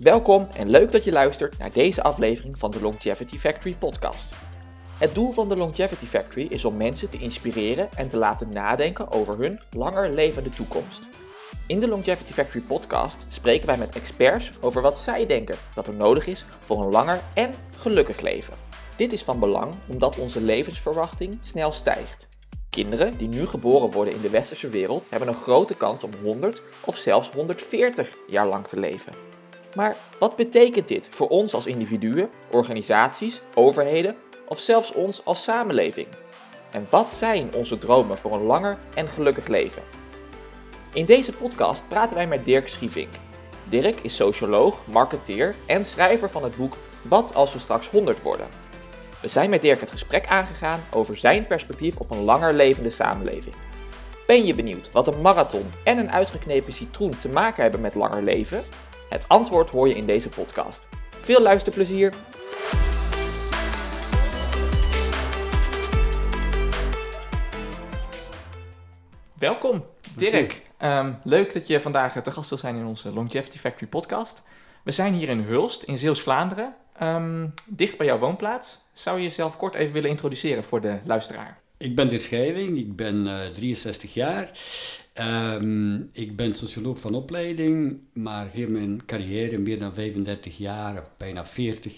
Welkom en leuk dat je luistert naar deze aflevering van de Longevity Factory podcast. Het doel van de Longevity Factory is om mensen te inspireren en te laten nadenken over hun langer levende toekomst. In de Longevity Factory podcast spreken wij met experts over wat zij denken dat er nodig is voor een langer en gelukkig leven. Dit is van belang omdat onze levensverwachting snel stijgt. Kinderen die nu geboren worden in de westerse wereld hebben een grote kans om 100 of zelfs 140 jaar lang te leven. Maar wat betekent dit voor ons als individuen, organisaties, overheden of zelfs ons als samenleving? En wat zijn onze dromen voor een langer en gelukkig leven? In deze podcast praten wij met Dirk Schievink. Dirk is socioloog, marketeer en schrijver van het boek Wat als we straks 100 worden. We zijn met Dirk het gesprek aangegaan over zijn perspectief op een langer levende samenleving. Ben je benieuwd wat een marathon en een uitgeknepen citroen te maken hebben met langer leven? Het antwoord hoor je in deze podcast. Veel luisterplezier! Welkom, Dirk. Um, leuk dat je vandaag te gast wil zijn in onze Longevity Factory podcast. We zijn hier in Hulst, in Zeeuws-Vlaanderen, um, dicht bij jouw woonplaats. Zou je jezelf kort even willen introduceren voor de luisteraar? Ik ben Dirk Schijving, ik ben uh, 63 jaar. Um, ik ben socioloog van opleiding, maar heel mijn carrière, meer dan 35 jaar, of bijna 40,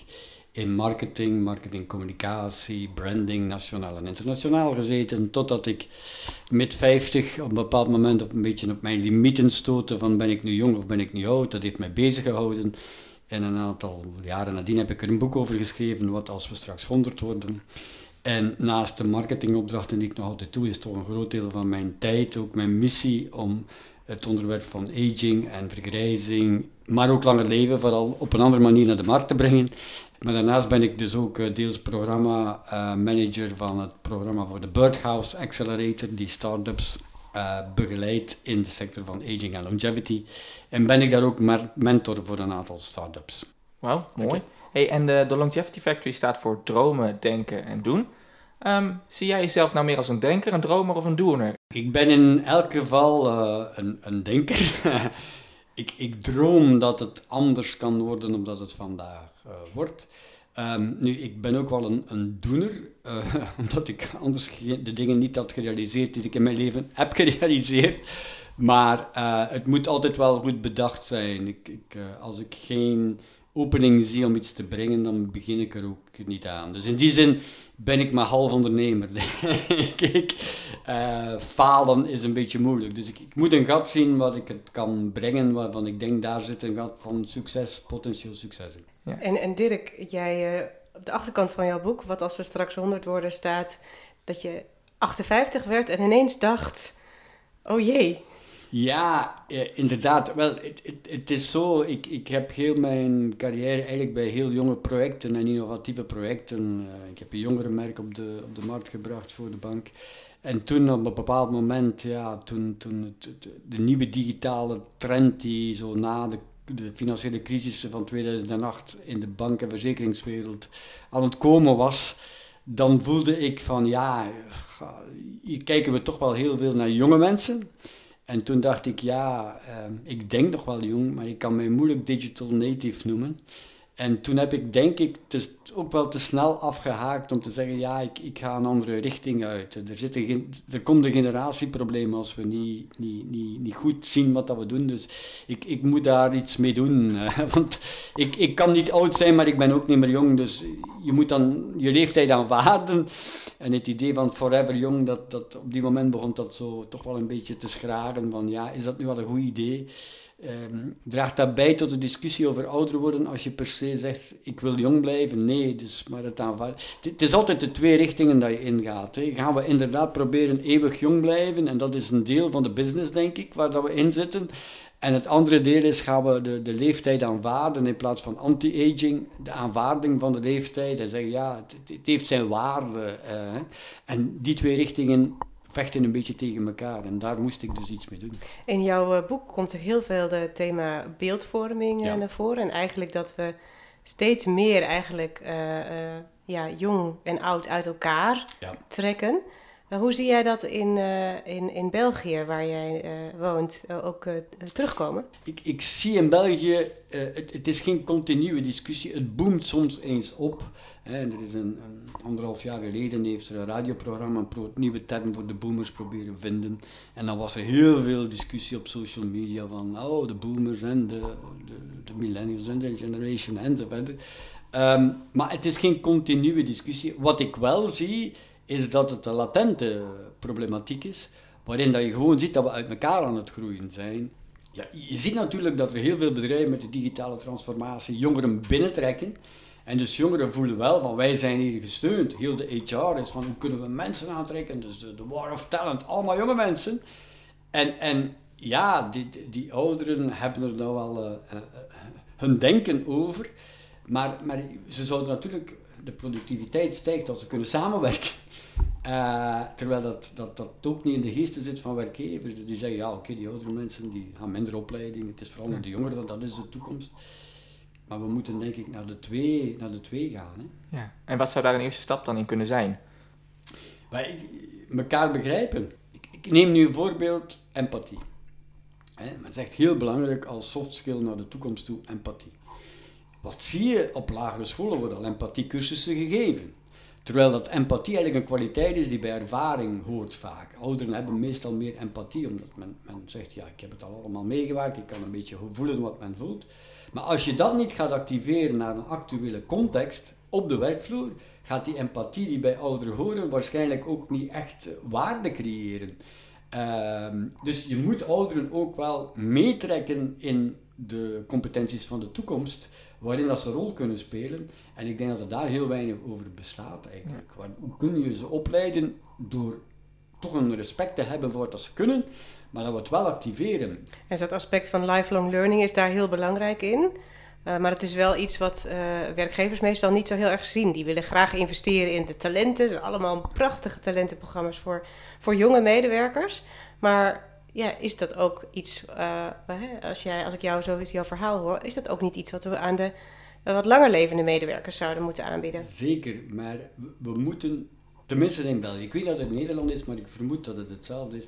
in marketing, marketingcommunicatie, branding, nationaal en internationaal gezeten. Totdat ik met 50 op een bepaald moment op een beetje op mijn limieten stootte van ben ik nu jong of ben ik nu oud. Dat heeft mij bezig gehouden. En een aantal jaren nadien heb ik er een boek over geschreven, wat als we straks 100 worden. En naast de marketingopdrachten die ik nog altijd doe, is toch een groot deel van mijn tijd, ook mijn missie om het onderwerp van aging en vergrijzing, maar ook langer leven vooral op een andere manier naar de markt te brengen. Maar daarnaast ben ik dus ook eh, deels programma uh, manager van het programma voor de Birdhouse Accelerator, die startups uh, begeleidt in de sector van aging en longevity. En ben ik daar ook mentor voor een aantal startups. Wauw, mooi. Hey, en de, de Longevity Factory staat voor dromen, denken en doen. Um, zie jij jezelf nou meer als een denker, een dromer of een doener? Ik ben in elk geval uh, een, een denker. ik, ik droom dat het anders kan worden dan dat het vandaag uh, wordt. Um, nu, ik ben ook wel een, een doener, uh, omdat ik anders de dingen niet had gerealiseerd die ik in mijn leven heb gerealiseerd. Maar het moet altijd wel goed bedacht zijn. Ik, ik, als ik geen opening zie om iets te brengen, dan begin ik er ook niet aan. Dus in die zin ben ik maar half ondernemer. Kijk, uh, falen is een beetje moeilijk. Dus ik, ik, moet een gat zien wat ik het kan brengen, waarvan ik denk daar zit een gat van succes, potentieel succes in. Ja. En, en Dirk, jij uh, op de achterkant van jouw boek, wat als we straks 100 worden, staat dat je 58 werd en ineens dacht: oh jee, ja, eh, inderdaad. Wel, het, is zo, ik, ik heb heel mijn carrière eigenlijk bij heel jonge projecten en innovatieve projecten. Uh, ik heb een jongerenmerk op de, op de markt gebracht voor de bank. En toen op een bepaald moment, ja, toen, toen de nieuwe digitale trend die zo na de, de financiële crisis van 2008 in de bank- en verzekeringswereld aan het komen was, dan voelde ik van ja, hier kijken we toch wel heel veel naar jonge mensen. En toen dacht ik, ja, uh, ik denk nog wel jong, maar ik kan mij moeilijk digital native noemen. En toen heb ik, denk ik, te, ook wel te snel afgehaakt om te zeggen, ja, ik, ik ga een andere richting uit. Er, zit een, er komt een generatieprobleem als we niet, niet, niet, niet goed zien wat dat we doen. Dus ik, ik moet daar iets mee doen. want ik, ik kan niet oud zijn, maar ik ben ook niet meer jong. Dus je moet dan je leeftijd aanvaarden. En het idee van forever jong, dat, dat op die moment begon dat zo toch wel een beetje te schraren. Van ja, is dat nu wel een goed idee? Um, draagt dat bij tot de discussie over ouder worden als je per se zegt ik wil jong blijven? Nee, dus maar het aanvaarden. Het is altijd de twee richtingen dat je ingaat. Hè. Gaan we inderdaad proberen eeuwig jong blijven en dat is een deel van de business denk ik waar dat we in zitten. En het andere deel is, gaan we de, de leeftijd aanvaarden in plaats van anti-aging, de aanvaarding van de leeftijd en zeggen ja, het, heeft zijn waarde. Uh, en die twee richtingen vechten een beetje tegen elkaar. En daar moest ik dus iets mee doen. In jouw uh, boek komt er heel veel het thema beeldvorming ja. naar voren. En eigenlijk dat we steeds meer eigenlijk ja, jong en oud uit elkaar ja. trekken. hoe zie jij dat in, in, in België, waar jij woont, ook terugkomen? Ik, ik zie in België, het, het is geen continue discussie, het boomt soms eens op. En er is een, anderhalf jaar geleden heeft er een radioprogramma een nieuwe term voor de boomers proberen vinden. En dan was er heel veel discussie op social media van oh, de boomers en de, de, millennials en de generation enzovoort. Um, maar het is geen continue discussie. Wat ik wel zie, is dat het een latente problematiek is, waarin dat je gewoon ziet dat we uit elkaar aan het groeien zijn. Ja, je ziet natuurlijk dat er heel veel bedrijven met de digitale transformatie jongeren binnentrekken. En dus jongeren voelen wel van wij zijn hier gesteund. Heel de HR is van hoe kunnen we mensen aantrekken. Dus de, de war of talent, allemaal jonge mensen. En, en ja, die, die ouderen hebben er nou wel uh, uh, hun denken over. Maar, maar ze zouden natuurlijk, de productiviteit stijgt als ze kunnen samenwerken. Uh, terwijl dat, dat, dat ook niet in de geesten zit van werkgevers. Die zeggen, ja oké, die oudere mensen die gaan minder opleiding. Het is vooral de jongeren, dat is de toekomst. Maar we moeten denk ik naar de twee, naar de twee gaan. Hè. Ja. En wat zou daar een eerste stap dan in kunnen zijn? Wij elkaar begrijpen. Ik, ik neem nu een voorbeeld, empathie. Hè, maar het is echt heel belangrijk als soft skill naar de toekomst toe, empathie. Wat zie je op lagere scholen worden al empathiecursussen gegeven. Terwijl dat empathie eigenlijk een kwaliteit is die bij ervaring hoort vaak. Ouderen hebben meestal meer empathie, omdat men, men zegt, ja, ik heb het al allemaal meegemaakt, ik kan een beetje voelen wat men voelt. Maar als je dat niet gaat activeren naar een actuele context op de werkvloer, gaat die empathie die bij ouderen horen waarschijnlijk ook niet echt waarde creëren. Ehm, dus je moet ouderen ook wel meetrekken in de competenties van de toekomst, waarin dat ze een rol kunnen spelen. En ik denk dat er daar heel weinig over bestaat eigenlijk. Hoe kun je ze opleiden door toch een respect te hebben voor wat ze kunnen, maar dat we het wel activeren. En dat aspect van lifelong learning is daar heel belangrijk in. Uh, maar het is wel iets wat uh, werkgevers meestal niet zo heel erg zien. Die willen graag investeren in de talenten. Het zijn allemaal prachtige talentenprogramma's voor, voor jonge medewerkers. Maar ja, is dat ook iets, uh, als, jij, als ik jou zo jouw verhaal hoor, is dat ook niet iets wat we aan de wat langer levende medewerkers zouden moeten aanbieden? Zeker, maar we moeten, tenminste in België, ik weet dat het in Nederland is, maar ik vermoed dat het hetzelfde is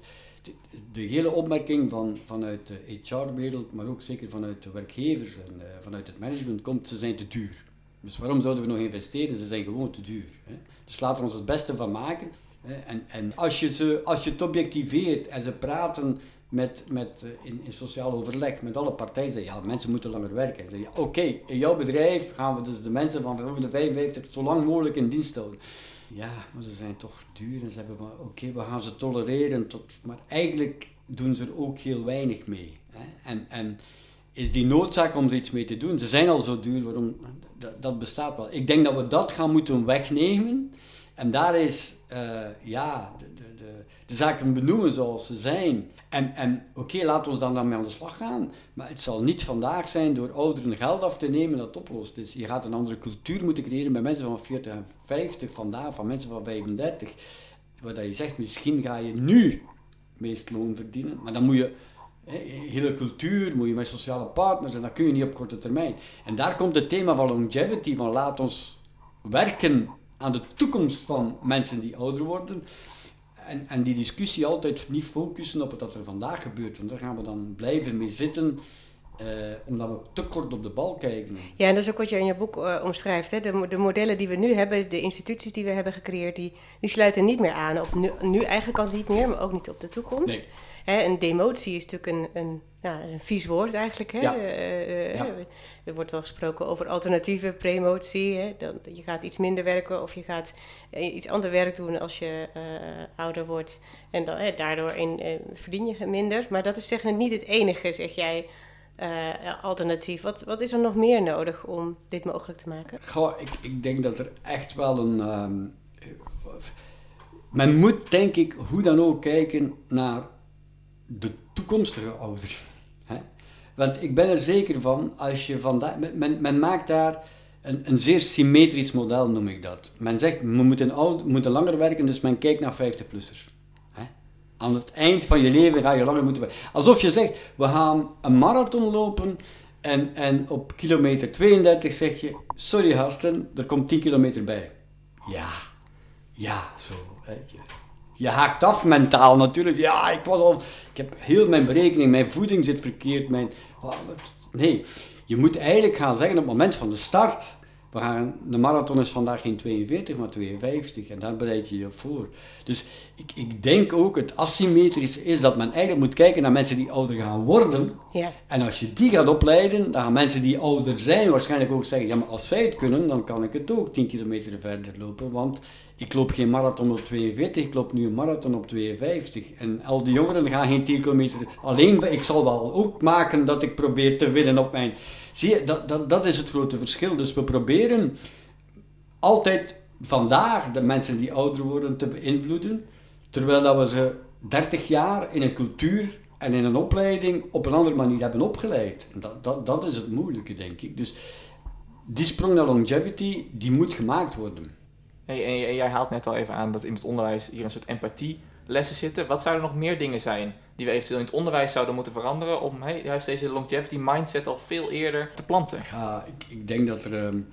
de, hele opmerking van, vanuit de HR-wereld, maar ook zeker vanuit de werkgevers en uh, vanuit het management komt, ze zijn te duur. Dus waarom zouden we nog investeren? Ze zijn gewoon te duur. Hè? Dus laten we ons het beste van maken. Hè? En, en als, je ze, als je het objectiveert en ze praten met, met, uh, in, in sociaal overleg met alle partijen, zeggen ja, mensen moeten langer werken. Zeg je, oké, in jouw bedrijf gaan we dus de mensen van de 55 zo lang mogelijk in dienst houden. Ja, maar ze zijn toch duur en ze hebben maar, oké, we gaan ze tolereren, tot, maar eigenlijk doen ze er ook heel weinig mee. Hè? En, en is die noodzaak om er iets mee te doen? Ze zijn al zo duur, waarom, dat, dat bestaat wel. Ik denk dat we dat gaan moeten wegnemen. En daar is, uh, ja, de, de, de, de, zaken benoemen zoals ze zijn. En, en oké, okay, laten we dan daarmee aan de slag gaan. Maar het zal niet vandaag zijn door ouderen geld af te nemen dat oplost. Dus je gaat een andere cultuur moeten creëren bij mensen van 40 en 50 vandaag, van mensen van 35. Waar je zegt, misschien ga je nu meest loon verdienen. Maar dan moet je hele cultuur, moet je met sociale partners en dat kun je niet op korte termijn. En daar komt het thema van longevity, van laat ons werken aan de toekomst van mensen die ouder worden. En, en die discussie altijd niet focussen op wat er vandaag gebeurt. Want daar gaan we dan blijven mee zitten. Uh, omdat we te kort op de bal kijken. Ja, en dat is ook wat je in je boek uh, omschrijft. Hè? De, de, modellen die we nu hebben, de instituties die we hebben gecreëerd, die, die sluiten niet meer aan. Op nu, nu eigenlijk al niet meer, maar ook niet op de toekomst. Nee. Hè, en demotie is natuurlijk een, een, nou, een vies woord eigenlijk. Hè? Ja. Uh, ja. Er wordt wel gesproken over alternatieve premotie. Hè? Dan, je gaat iets minder werken of je gaat iets ander werk doen als je ouder wordt. En dan, daardoor in, verdien je minder. Maar dat is zeg niet het enige, zeg jij, alternatief. Wat, wat is er nog meer nodig om dit mogelijk te maken? Goh, ik, ik denk dat er echt wel een... Um, men moet denk ik hoe dan ook kijken naar de toekomstige ouder. Hè? Want ik ben er zeker van, als je vandaag, men, men maakt daar een, een zeer symmetrisch model, noem ik dat. Men zegt, we moeten, moeten langer werken, dus men kijkt naar 50-plussers. Aan het eind van je leven ga je langer moeten werken. Alsof je zegt, we gaan een marathon lopen en, en op kilometer 32 zeg je, sorry gasten, er komt 10 kilometer bij. Ja, ja, zo. Je. je haakt af mentaal natuurlijk. Ja, ik was al, ik heb heel mijn berekening, mijn voeding zit verkeerd, mijn... Nee, je moet eigenlijk gaan zeggen op het moment van de start, we gaan, de marathon is vandaag geen 42, maar 52 en daar bereid je je voor. Dus ik, ik denk ook, het asymmetrisch is dat men eigenlijk moet kijken naar mensen die ouder gaan worden. Ja. En als je die gaat opleiden, dan gaan mensen die ouder zijn waarschijnlijk ook zeggen, ja maar als zij het kunnen, dan kan ik het ook 10 kilometer verder lopen, want ik loop geen marathon op 42, ik loop nu een marathon op 52. En al die jongeren gaan geen 10 kilometer alleen. Ik zal wel ook maken dat ik probeer te winnen op mijn. Zie je, dat, dat, dat is het grote verschil. Dus we proberen altijd vandaag de mensen die ouder worden te beïnvloeden, terwijl dat we ze 30 jaar in een cultuur en in een opleiding op een andere manier hebben opgeleid. Dat, dat, dat is het moeilijke, denk ik. Dus die sprong naar longevity, die moet gemaakt worden. Hey, en jij haalt net al even aan dat in het onderwijs hier een soort empathielessen zitten. Wat zouden nog meer dingen zijn die we eventueel in het onderwijs zouden moeten veranderen om hey, juist deze longevity mindset al veel eerder te planten? Ik, ik denk dat er um,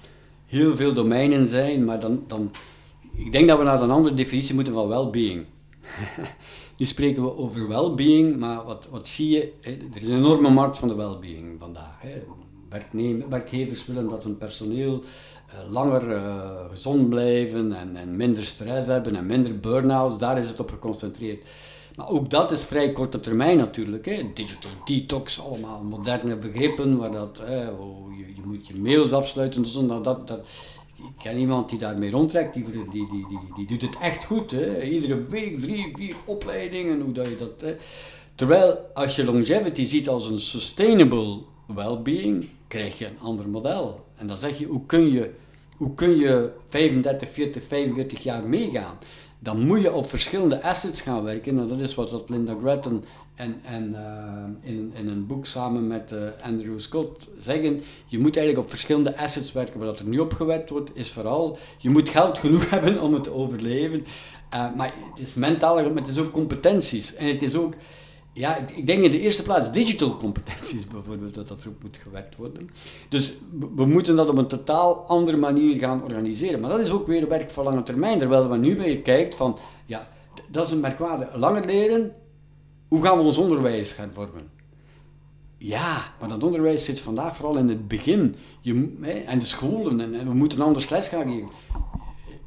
heel veel domeinen zijn, maar dan, dan, ik denk dat we naar een andere definitie moeten van well-being. nu spreken we over well-being, maar wat, wat zie je? Er is een enorme markt van de well-being vandaag. Werkgevers willen dat hun personeel eh, langer uh, gezond blijven en, en, minder stress hebben en minder burn-outs, daar is het op geconcentreerd. Maar ook dat is vrij korte termijn natuurlijk. Hè. Digital detox, allemaal moderne begrippen, waar dat, je, je, moet je mails afsluiten. Dus dat, dat, ik ken iemand die daarmee rondtrekt, die, die, die, die, die doet het echt goed. Hè. Iedere week drie, vier opleidingen, hoe dat je dat... Terwijl als je longevity ziet als een sustainable well-being, krijg je een ander model. En dan zeg je, hoe kun je hoe kun je 35, 40, 45 jaar meegaan? Dan moet je op verschillende assets gaan werken. En dat is wat Linda Gretton en, en uh, in, in een boek samen met uh, Andrew Scott zeggen. Je moet eigenlijk op verschillende assets werken. Wat er nu op gewerkt wordt, is vooral, je moet geld genoeg hebben om het te overleven. Uh, maar het is mentaal, maar het is ook competenties. En het is ook ja, ik, denk in de eerste plaats digital competenties bijvoorbeeld, dat dat erop moet gewerkt worden. Dus we moeten dat op een totaal andere manier gaan organiseren. Maar dat is ook weer werk voor lange termijn, terwijl we nu weer kijken van, ja, dat is een merkwaardig. Langer leren, hoe gaan we ons onderwijs gaan vormen? Ja, maar dat onderwijs zit vandaag vooral in het begin. Je, hè, en de scholen, en, en we moeten anders les gaan geven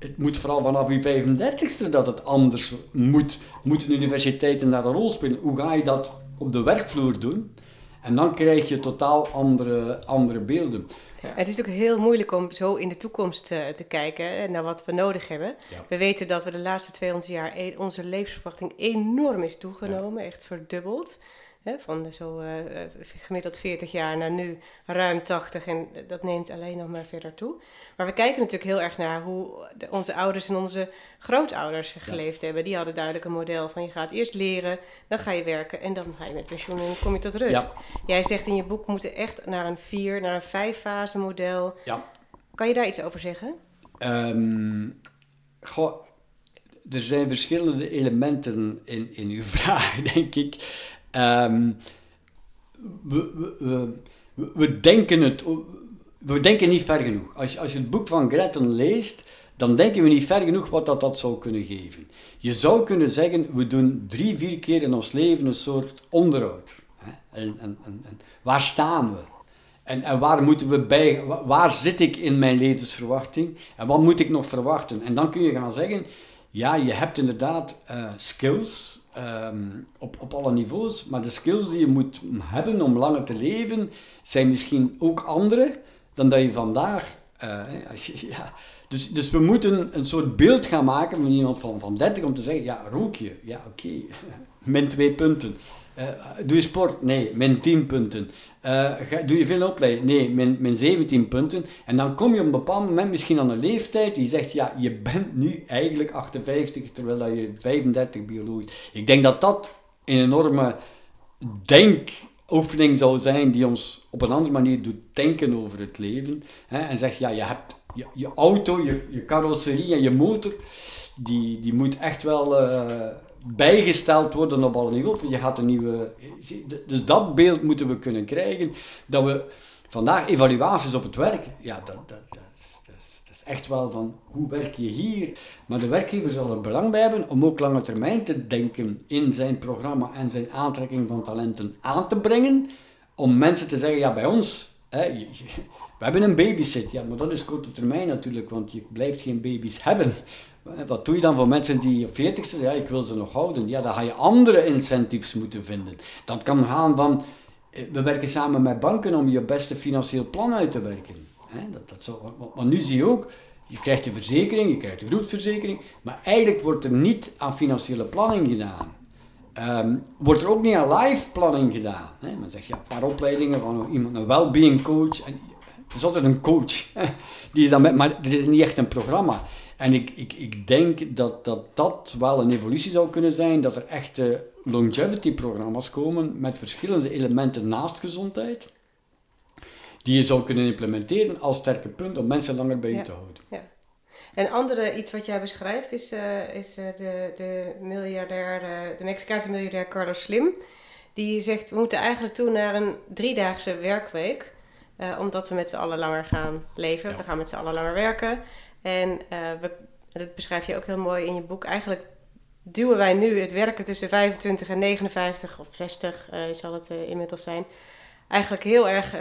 het moet vooral vanaf je 35ste dat het anders moet. Moeten universiteiten daar een rol spelen? Hoe ga je dat op de werkvloer doen? En dan krijg je totaal andere, andere beelden. Ja. Het is ook heel moeilijk om zo in de toekomst uh, te kijken naar wat we nodig hebben. We weten dat we de laatste 200 jaar e onze levensverwachting enorm is toegenomen, ja. echt verdubbeld. Hè, van zo uh, gemiddeld 40 jaar naar nu ruim 80 en dat neemt alleen nog maar verder toe. Maar we kijken natuurlijk heel erg naar hoe de, onze ouders en onze grootouders geleefd hebben. Die hadden duidelijk een model van je gaat eerst leren, dan ga je werken en dan ga je met pensioen en dan kom je tot rust. Jij zegt in je boek we moeten echt naar een vier, naar een vijf fase model. Ja. Kan je daar iets over zeggen? Um, goh, er zijn verschillende elementen in, in uw vraag, denk ik. Um, we, we, we, we, denken het, we denken niet ver genoeg. Als als je het boek van Gretton leest, dan denken we niet ver genoeg wat dat, dat zou kunnen geven. Je zou kunnen zeggen, we doen drie, vier keer in ons leven een soort onderhoud. En, en, en, waar staan we? En, en waar moeten we bij, waar zit ik in mijn levensverwachting? En wat moet ik nog verwachten? En dan kun je gaan zeggen, ja, je hebt inderdaad uh, skills, um, op, op alle niveaus, maar de skills die je moet hebben om langer te leven, zijn misschien ook andere dan dat je vandaag. Je, ja. dus, dus we moeten een soort beeld gaan maken van iemand van, van 30 om te zeggen: ja, rook je? Ja, oké, min 2 punten. Uh, doe je sport? Nee, min 10 punten. Ga, doe je veel opleiding? Nee, min, min 17 punten. En dan kom je op een bepaald moment misschien aan een leeftijd die zegt, ja, je bent nu eigenlijk 58, terwijl dat je 35 biologisch... Ik denk dat dat een enorme denkoefening zou zijn die ons op een andere manier doet denken over het leven. Hè, en zegt, ja, je hebt je, auto, je, carrosserie en je motor, die, die moet echt wel... Uh, bijgesteld worden op alle niveaus. Je gaat een nieuwe... Dus dat beeld moeten we kunnen krijgen. Dat we vandaag evaluaties op het werk, ja, dat, dat, echt wel van hoe werk je hier. Maar de werkgever zal er belang bij hebben om ook lange termijn te denken in zijn programma en zijn aantrekking van talenten aan te brengen. Om mensen te zeggen, ja bij ons, hè, we hebben een babysit. Ja, maar dat is korte termijn natuurlijk, want je blijft geen baby's hebben. Wat doe je dan voor mensen die op 40 zijn? Ja, ik wil ze nog houden. Ja, dan ga je andere incentives moeten vinden. Dat kan gaan van, eh, we werken samen met banken om je beste financieel plan uit te werken. Dat, dat zo, want nu zie je ook, je krijgt de verzekering, je krijgt de groepsverzekering, maar eigenlijk wordt er niet aan financiële planning gedaan. Um, wordt er ook niet aan live planning gedaan. Hè? Zegt ja, een paar opleidingen van iemand, een well-being coach. En, het is altijd een coach. Die is dan met, maar dit is niet echt een programma. En ik, ik, ik denk dat, dat dat wel een evolutie zou kunnen zijn, dat er echte longevity-programma's komen met verschillende elementen naast gezondheid die je zou kunnen implementeren als sterke punt om mensen langer bij je te houden. Ja. En andere iets wat jij beschrijft is, uh, is uh, de, de, miljardair, uh, de Mexicaanse miljardair Carlos Slim. Die zegt, we moeten eigenlijk toe naar een driedaagse werkweek. omdat we met z'n allen langer gaan leven. We gaan met z'n allen langer werken. En we, dat beschrijf je ook heel mooi in je boek. Eigenlijk duwen wij nu het werken tussen 25 en 59 of 60 zal het inmiddels zijn eigenlijk heel erg, uh,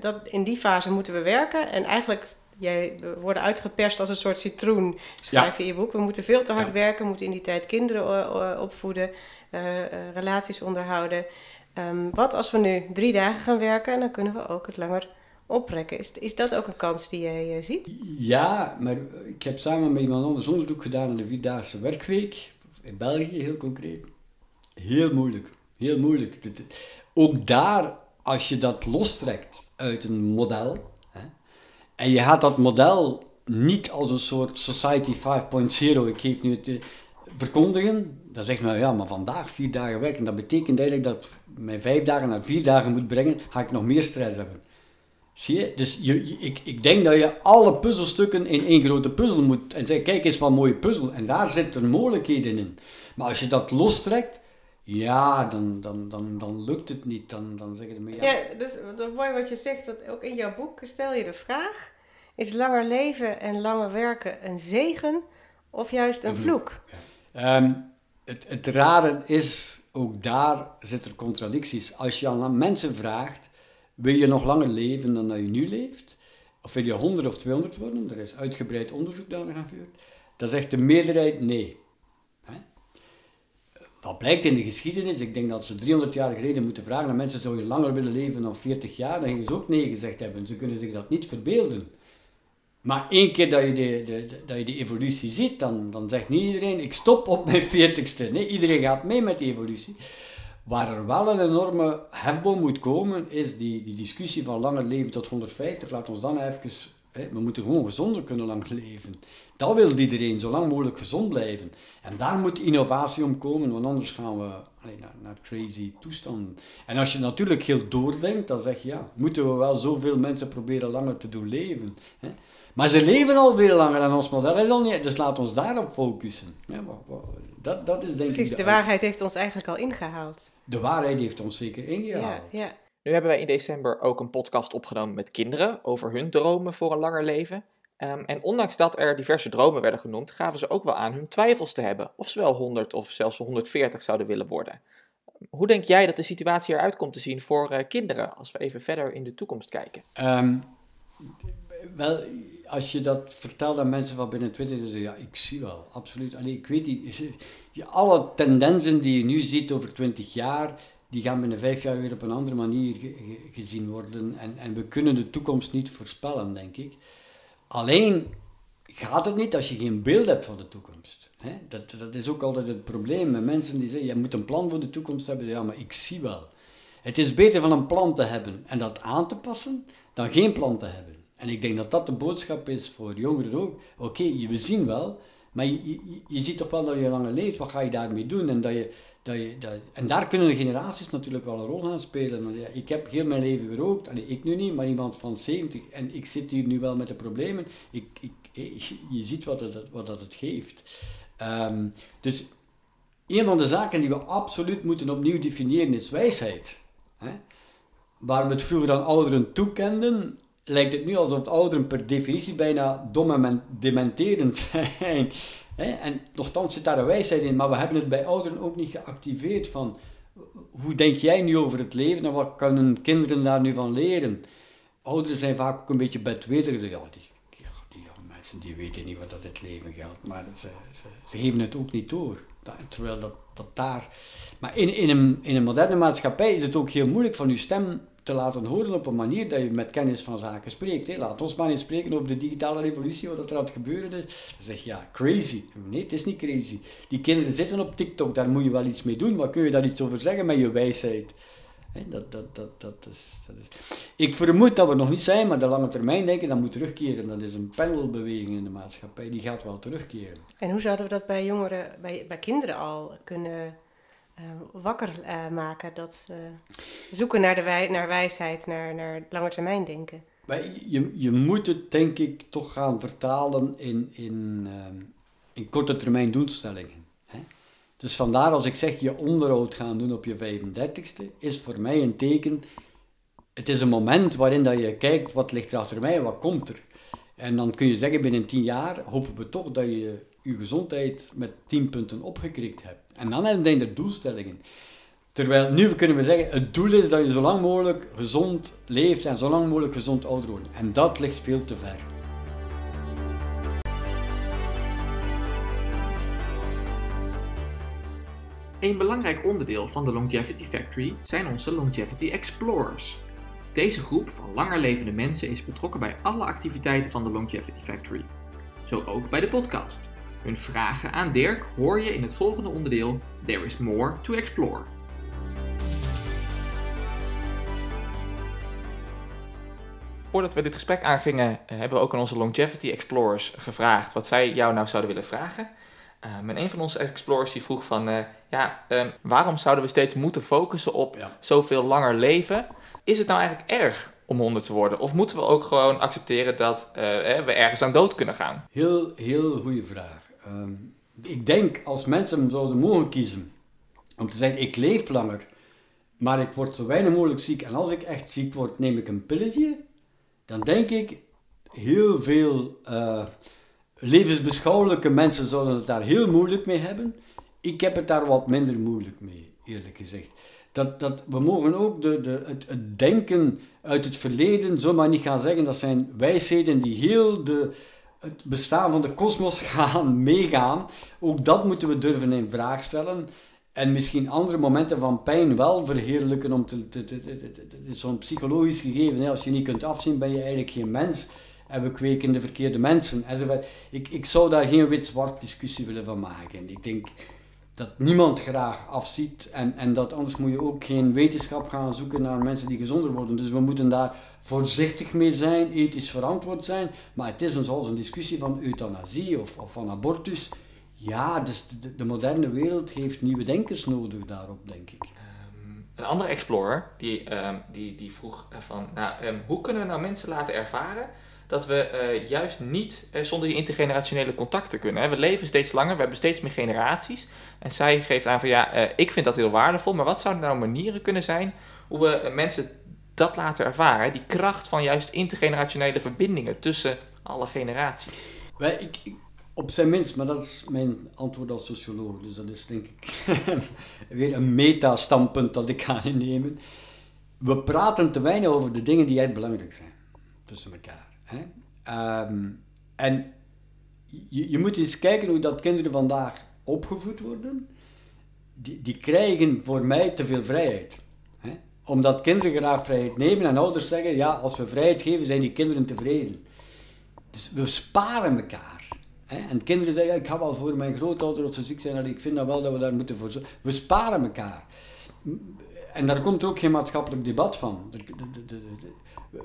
dat, in die fase moeten we werken. En eigenlijk, jij, we worden uitgeperst als een soort citroen, schrijf je in je boek. We moeten veel te hard werken, we moeten in die tijd kinderen opvoeden, uh, relaties onderhouden. Um, wat als we nu drie dagen gaan werken en dan kunnen we ook het langer oprekken. Is, is dat ook een kans die jij ziet? Ja, maar ik heb samen met iemand anders onderzoek gedaan aan de Vierdaagse Werkweek. In België, heel concreet. Heel moeilijk. Heel moeilijk ook daar, als je dat lostrekt uit een model, hè, en je gaat dat model niet als een soort Society 5.0, ik geef nu het eh, verkondigen, dan zegt men ja, maar vandaag vier dagen werken, dat betekent eigenlijk dat mijn vijf dagen naar vier dagen moet brengen, ga ik nog meer stress hebben. Zie je? Dus je, ik, ik denk dat je alle puzzelstukken in één grote puzzel moet. En zeg, kijk eens wat een mooie puzzel. En daar zitten mogelijkheden in. Maar als je dat lostrekt, ja, dan, dan, dan, dan lukt het niet. Dan, dan zeggen de ja. ja, dus dat mooi wat je zegt. Dat ook in jouw boek stel je de vraag: is langer leven en langer werken een zegen of juist een vloek? Ehm, het, het rare is, ook daar zitten er contradicties. Als je aan mensen vraagt: wil je nog langer leven dan dat je nu leeft? Of wil je 100 of 200 worden? Er is uitgebreid onderzoek daar aan gevoerd. Dan zegt de meerderheid nee. Dat blijkt in de geschiedenis. Ik denk dat ze 300 jaar geleden moeten vragen mensen: zou je langer willen leven dan 40 jaar? Dan gingen ze ook nee gezegd hebben. Ze kunnen zich dat niet verbeelden. Maar één keer dat je de, de, dat je die evolutie ziet, dan, dan zegt niet iedereen: ik stop op mijn 40ste. Nee, iedereen gaat mee met die evolutie. Waar er wel een enorme hefboom moet komen, is die, die discussie van langer leven tot 150. Laat ons dan even we moeten gewoon gezonder kunnen lang leven. Dat wil iedereen, zo lang mogelijk gezond blijven. En daar moet innovatie om komen, want anders gaan we naar, naar crazy toestanden. En als je natuurlijk heel doordenkt, dan zeg je, ja, moeten we wel zoveel mensen proberen langer te doen leven. Hè? Maar ze leven al veel langer en ons model is al niet, dus laat ons daarop focussen. Ja, dat, dat is denk Precies, ik de, de waarheid heeft ons eigenlijk al ingehaald. De waarheid heeft ons zeker ingehaald. Ja, ja. Nu hebben wij in december ook een podcast opgenomen met kinderen over hun dromen voor een langer leven. Ehm, en ondanks dat er diverse dromen werden genoemd, gaven ze ook wel aan hun twijfels te hebben of ze wel 100 of zelfs 140 zouden willen worden. Hoe denk jij dat de situatie eruit komt te zien voor uh, kinderen als we even verder in de toekomst kijken? Um, wel, als je dat vertelt aan mensen van binnen 20 jaar, ja, ik zie wel, absoluut. Allee, ik weet niet, alle tendensen die je nu ziet over 20 jaar, die gaan binnen vijf jaar weer op een andere manier gezien worden. En, en we kunnen de toekomst niet voorspellen, denk ik. Alleen gaat het niet als je geen beeld hebt van de toekomst. Hè? Dat, dat is ook altijd het probleem met mensen die zeggen, je moet een plan voor de toekomst hebben. Ja, maar ik zie wel. Het is beter van een plan te hebben en dat aan te passen, dan geen plan te hebben. En ik denk dat dat de boodschap is voor jongeren ook. Oké, we zien wel, maar je, je, je, ziet toch wel dat je langer leeft, wat ga je daarmee doen? En, dat je, en daar kunnen de generaties natuurlijk wel een rol gaan spelen. Ja, ik heb heel mijn leven gerookt, ik nu niet, maar iemand van 70. En ik zit hier nu wel met de problemen. Ik, ik, je ziet wat wat dat het geeft. Um, dus een van de zaken die we absoluut moeten opnieuw definiëren is wijsheid. Waar we het vroeger aan ouderen toekenden, lijkt het nu alsof ouderen per definitie bijna dom en dementerend zijn. En nogthans zit daar een wijsheid in, maar we hebben het bij ouderen ook niet geactiveerd van hoe denk jij nu over het leven en wat kunnen kinderen daar nu van leren? Ouderen zijn vaak ook een beetje bedweterig. Ja, die, die mensen die weten niet wat dat het leven geldt, maar ze, ze, geven het ook niet door. Terwijl dat, dat daar... Maar in, in, een, in een moderne maatschappij is het ook heel moeilijk van je stem te laten horen op een manier dat je met kennis van zaken spreekt. Laat ons maar eens spreken over de digitale revolutie, wat er aan het gebeuren is. Dan zeg je, ja, crazy. Nee, het is niet crazy. Die kinderen zitten op TikTok, daar moet je wel iets mee doen. Wat kun je daar iets over zeggen met je wijsheid? dat, dat, dat, dat, is, dat is. Ik vermoed dat we nog niet zijn, maar de lange termijn denken dat moet terugkeren. Dat is een pendelbeweging in de maatschappij, die gaat wel terugkeren. En hoe zouden we dat bij jongeren, bij, bij kinderen al kunnen wakker uh, maken. Dat uh, zoeken naar, de wij naar wijsheid, naar, naar langetermijn denken. Maar je, je moet het denk ik toch gaan vertalen in, in, in korte termijn doelstellingen. Hè? Dus vandaar als ik zeg je onderhoud gaan doen op je 35ste, is voor mij een teken. Het is een moment waarin dat je kijkt wat ligt er achter mij, wat komt er. En dan kun je zeggen binnen 10 jaar hopen we toch dat je je gezondheid met 10 punten opgekrikt hebt. En dan zijn er doelstellingen. Terwijl nu kunnen we zeggen, het doel is dat je zo lang mogelijk gezond leeft en zo lang mogelijk gezond ouder wordt. En dat ligt veel te ver. Een belangrijk onderdeel van de Longevity Factory zijn onze Longevity Explorers. Deze groep van langer levende mensen is betrokken bij alle activiteiten van de Longevity Factory. Zo ook bij de podcast. Hun vragen aan Dirk hoor je in het volgende onderdeel There is more to explore. Voordat we dit gesprek aangingen, eh, hebben we ook aan onze Longevity Explorers gevraagd wat zij jou nou zouden willen vragen. Um, en een van onze explorers die vroeg van, uh, ja, um, waarom zouden we steeds moeten focussen op ja. zoveel langer leven? Is het nou eigenlijk erg om 100 te worden? Of moeten we ook gewoon accepteren dat uh, we ergens aan dood kunnen gaan? Heel, heel goede vraag. Ehm, ik denk als mensen zouden mogen kiezen om te zeggen: ik leef langer, maar ik word zo weinig mogelijk ziek. En als ik echt ziek word, neem ik een pilletje. Dan denk ik heel veel uh, levensbeschouwelijke mensen zouden het daar heel moeilijk mee hebben. Ik heb het daar wat minder moeilijk mee, eerlijk gezegd. Dat, dat, we mogen ook de, de, het, het denken uit het verleden zomaar niet gaan zeggen. Dat zijn wijsheden die heel de, het bestaan van de kosmos gaan meegaan. Ook dat moeten we durven in vraag stellen. En misschien andere momenten van pijn wel verheerlijken om te. te, te, te Zo'n psychologisch gegeven. Hè. Als je niet kunt afzien, ben je eigenlijk geen mens. En we kweken de verkeerde mensen. Ik, ik zou daar geen wit-zwart discussie willen van maken. Ik denk dat niemand graag afziet. En, en dat anders moet je ook geen wetenschap gaan zoeken naar mensen die gezonder worden. Dus we moeten daar voorzichtig mee zijn, ethisch verantwoord zijn. Maar het is een, zoals een discussie van euthanasie of, of van abortus. Ja, dus de, de, moderne wereld heeft nieuwe denkers nodig daarop, denk ik. Ehm, een andere explorer die, um, die, die vroeg van, nou, um, hoe kunnen we nou mensen laten ervaren dat we uh, juist niet uh, zonder die intergenerationele contacten kunnen. We leven steeds langer, we hebben steeds meer generaties. En zij geeft aan van ja, uh, ik vind dat heel waardevol, maar wat zouden nou manieren kunnen zijn hoe we mensen dat laten ervaren? Die kracht van juist intergenerationele verbindingen tussen alle generaties. Ik, op zijn minst, maar dat is mijn antwoord als socioloog, dus dat is denk ik weer een meta-standpunt dat ik ga innemen. We praten te weinig over de dingen die echt belangrijk zijn tussen elkaar. Um, en je, je, moet eens kijken hoe dat kinderen vandaag opgevoed worden. Die, die krijgen voor mij te veel vrijheid. Hè? Omdat kinderen graag vrijheid nemen en ouders zeggen, ja, als we vrijheid geven, zijn die kinderen tevreden. Dus we sparen elkaar. Hè? En kinderen zeggen, ik ga wel voor mijn grootouders als ze ziek zijn, ik vind dat wel dat we daar moeten voor zorgen. We sparen elkaar. En daar komt ook geen maatschappelijk debat van.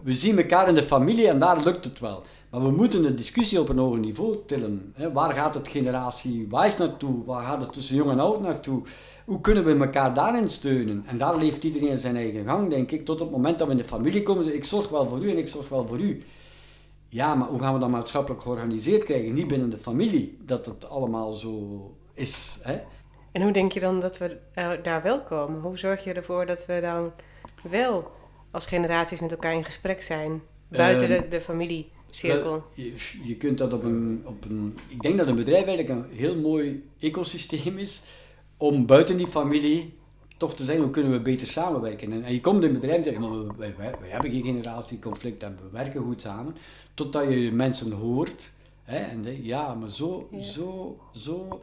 We zien elkaar in de familie en daar lukt het wel. Maar we moeten de discussie op een hoger niveau tillen. Waar gaat het generatie wijs naartoe? Waar gaat het tussen jong en oud naartoe? Hoe kunnen we elkaar daarin steunen? En daar leeft iedereen zijn eigen gang, denk ik. Tot op het moment dat we in de familie komen, ik zorg wel voor u en ik zorg wel voor u. Ja, maar hoe gaan we dat maatschappelijk georganiseerd krijgen? Niet binnen de familie, dat het allemaal zo is. Hè? En hoe denk je dan dat we uh, daar wel komen? Hoe zorg je ervoor dat we dan wel als generaties met elkaar in gesprek zijn buiten de, de familiecirkel? Je, je, kunt dat op een, op een... Ik denk dat een bedrijf eigenlijk een heel mooi ecosysteem is om buiten die familie toch te zeggen, hoe kunnen we beter samenwerken? En, en je komt in een bedrijf en zegt, maar wij, wij, hebben geen generatieconflict en we werken goed samen. Totdat je mensen hoort hè, en denkt, ja, maar zo, zo, zo...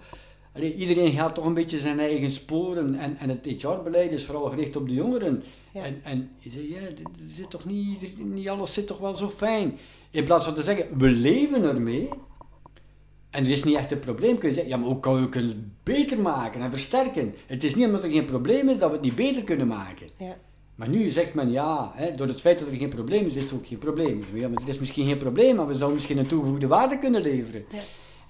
iedereen gaat toch een beetje zijn eigen sporen en, en het HR-beleid is vooral gericht op de jongeren. En, en je zegt, ja, zit toch niet, niet alles zit toch wel zo fijn. In plaats van te zeggen, we leven ermee, en er is niet echt een probleem. Kun je zeggen, ja, maar hoe kan kunnen het beter maken en versterken? Het is niet omdat er geen probleem is dat we het niet beter kunnen maken. Ja. Maar nu zegt men ja, hè, door het feit dat er geen probleem is, is het ook geen probleem. Ja, maar het is misschien geen probleem, maar we zouden misschien een toegevoegde waarde kunnen leveren. Ja.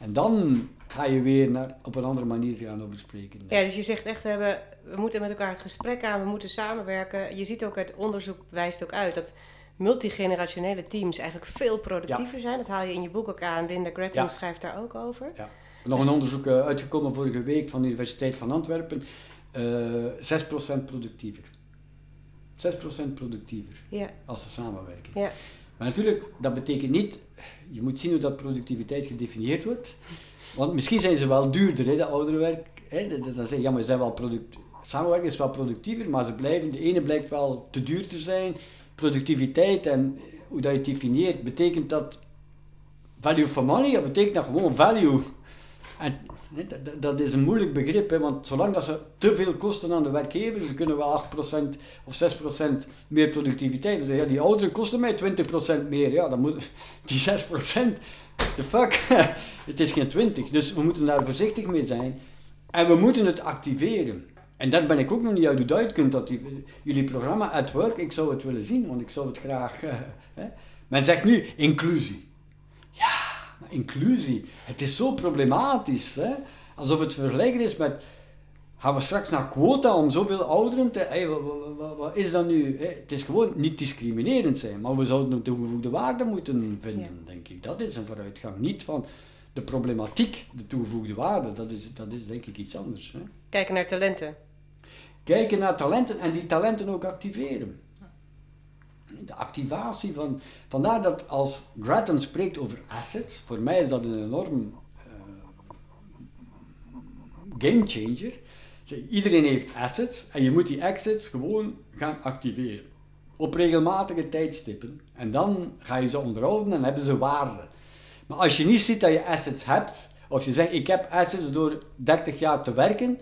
En dan ga je weer naar, op een andere manier gaan over spreken. Ja, dus je zegt echt, we, hebben, we moeten met elkaar het gesprek aan, we moeten samenwerken. Je ziet ook, het onderzoek wijst ook uit dat multigenerationele teams eigenlijk veel productiever zijn. Dat haal je in je boek ook aan. Linda Gretton schrijft daar ook over. Ja. Nog een onderzoek uh, uitgekomen vorige week van de Universiteit van Antwerpen. Uh, eh, 6% productiever. 6% productiever ja. als ze samenwerken. Ja. Maar natuurlijk, dat betekent niet, je moet zien hoe dat productiviteit gedefinieerd wordt. Want misschien zijn ze wel duurder, hè, de ouderenwerk. Hè, zeg je, ja, maar ze zijn wel samenwerken is wel productiever, maar ze blijven, de ene blijkt wel te duur te zijn, productiviteit en hoe dat je het definieert, betekent dat value for money? Dat betekent dat gewoon value. Dat, dat is een moeilijk begrip, hè, want zolang dat ze te veel kosten aan de werkgever, ze kunnen wel 8% of 6% meer productiviteit. Dus ja, die ouderen kosten mij 20% meer. Ja, dan moet die 6%, the fuck, het is geen 20. Dus we moeten daar voorzichtig mee zijn. En we moeten het activeren. En daar ben ik ook nog niet uit hoe kunt dat jullie programma at work, ik zou het willen zien, want ik zou het graag. Hè. Men zegt nu inclusie. Inclusie, het is zo problematisch. Hè? Alsof het vergelijken is met. Gaan we straks naar quota om zoveel ouderen te. Hey, wat, wat, wat, is dat nu? Het is gewoon niet discriminerend zijn, maar we zouden ook de toegevoegde waarde moeten vinden, denk ik. Dat is een vooruitgang. Niet van de problematiek, de toegevoegde waarde, dat is, dat is denk ik iets anders. Hè? Kijken naar talenten. Kijken naar talenten en die talenten ook activeren. De activatie van. Vandaar dat als Grattan spreekt over assets, voor mij is dat een enorm uh, game changer. Iedereen heeft assets en je moet die assets gewoon gaan activeren. Op regelmatige tijdstippen. En dan ga je ze onderhouden en hebben ze waarde. Maar als je niet ziet dat je assets hebt, of je zegt ik heb assets door 30 jaar te werken,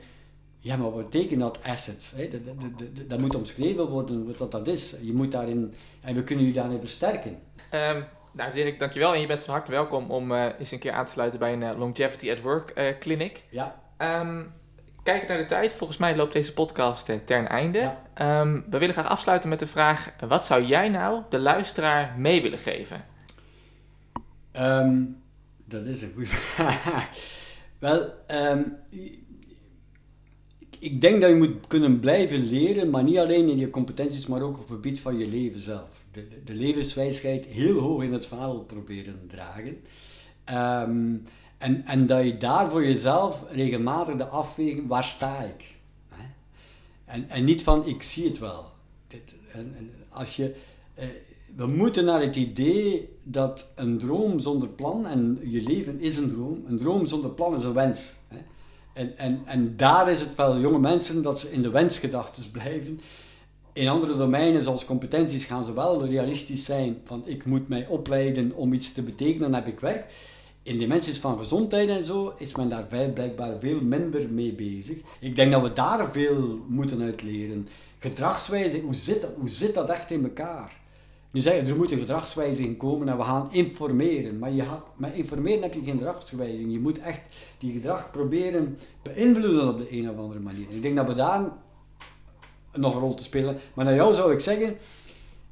ja, maar wat betekent dat assets? Hè? Dat, dat, dat, moet omschreven worden wat dat is. Je moet daarin, en we kunnen je daarin versterken. Um, nou, Dirk, dankjewel. En je bent van harte welkom om uh, eens een keer aan te sluiten bij een uh, Longevity at Work uh, clinic. Ja. Um, kijken naar de tijd. Volgens mij loopt deze podcast ten einde. Ja. Um, we willen graag afsluiten met de vraag: wat zou jij nou de luisteraar mee willen geven? dat is een goede vraag. Wel, ik denk dat je moet kunnen blijven leren, maar niet alleen in je competenties, maar ook op het gebied van je leven zelf. De, de, levenswijsheid heel hoog in het vaandel proberen dragen. Ehm, en, en dat je daar voor jezelf regelmatig de afweging, waar sta ik? En, en niet van, ik zie het wel. Dit, en als je, eh, we moeten naar het idee dat een droom zonder plan, en je leven is een droom, een droom zonder plan is een wens. Hè? En, en, en daar is het wel jonge mensen dat ze in de wensgedachten blijven. In andere domeinen, zoals competenties, gaan ze wel realistisch zijn van ik moet mij opleiden om iets te betekenen, dan heb ik werk. In dimensies van gezondheid en zo is men daar blijkbaar veel minder mee bezig. Ik denk dat we daar veel moeten uit leren. Gedragswijze, hoe zit, hoe zit dat echt in elkaar? Nu zeg je, er moet een gedragswijziging komen en we gaan informeren. Maar je met informeren heb je geen gedragswijziging. Je moet echt die gedrag proberen beïnvloeden op de een of andere manier. ik denk dat we daar nog een rol te spelen. Maar naar jou zou ik zeggen,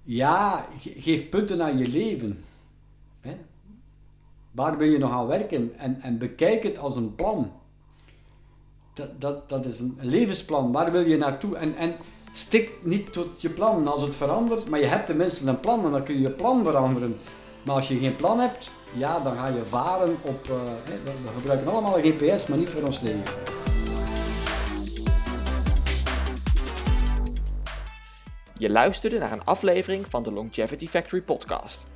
ja, geef punten aan je leven. Hè? Waar wil je nog aan werken? En, en bekijk het als een plan. Dat, dat, dat is een levensplan. Waar wil je naartoe? En, en stik niet tot je plan als het verandert, maar je hebt tenminste een plan en dan kun je je plan veranderen. Maar als je geen plan hebt, ja, dan ga je varen op. Uh, we gebruiken allemaal een GPS, maar niet voor ons leven. Je luisterde naar een aflevering van de Longevity Factory podcast.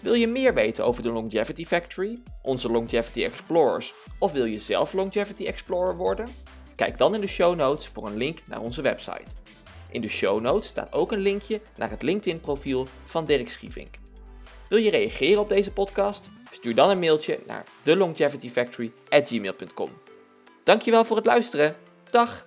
Wil je meer weten over de Longevity Factory, onze Longevity Explorers of wil je zelf Longevity Explorer worden? Kijk dan in de show notes voor een link naar onze website. In de show notes staat ook een linkje naar het LinkedIn profiel van Dirk Schievink. Wil je reageren op deze podcast? Stuur dan een mailtje naar thelongevityfactory@gmail.com. Dankjewel voor het luisteren. Dag!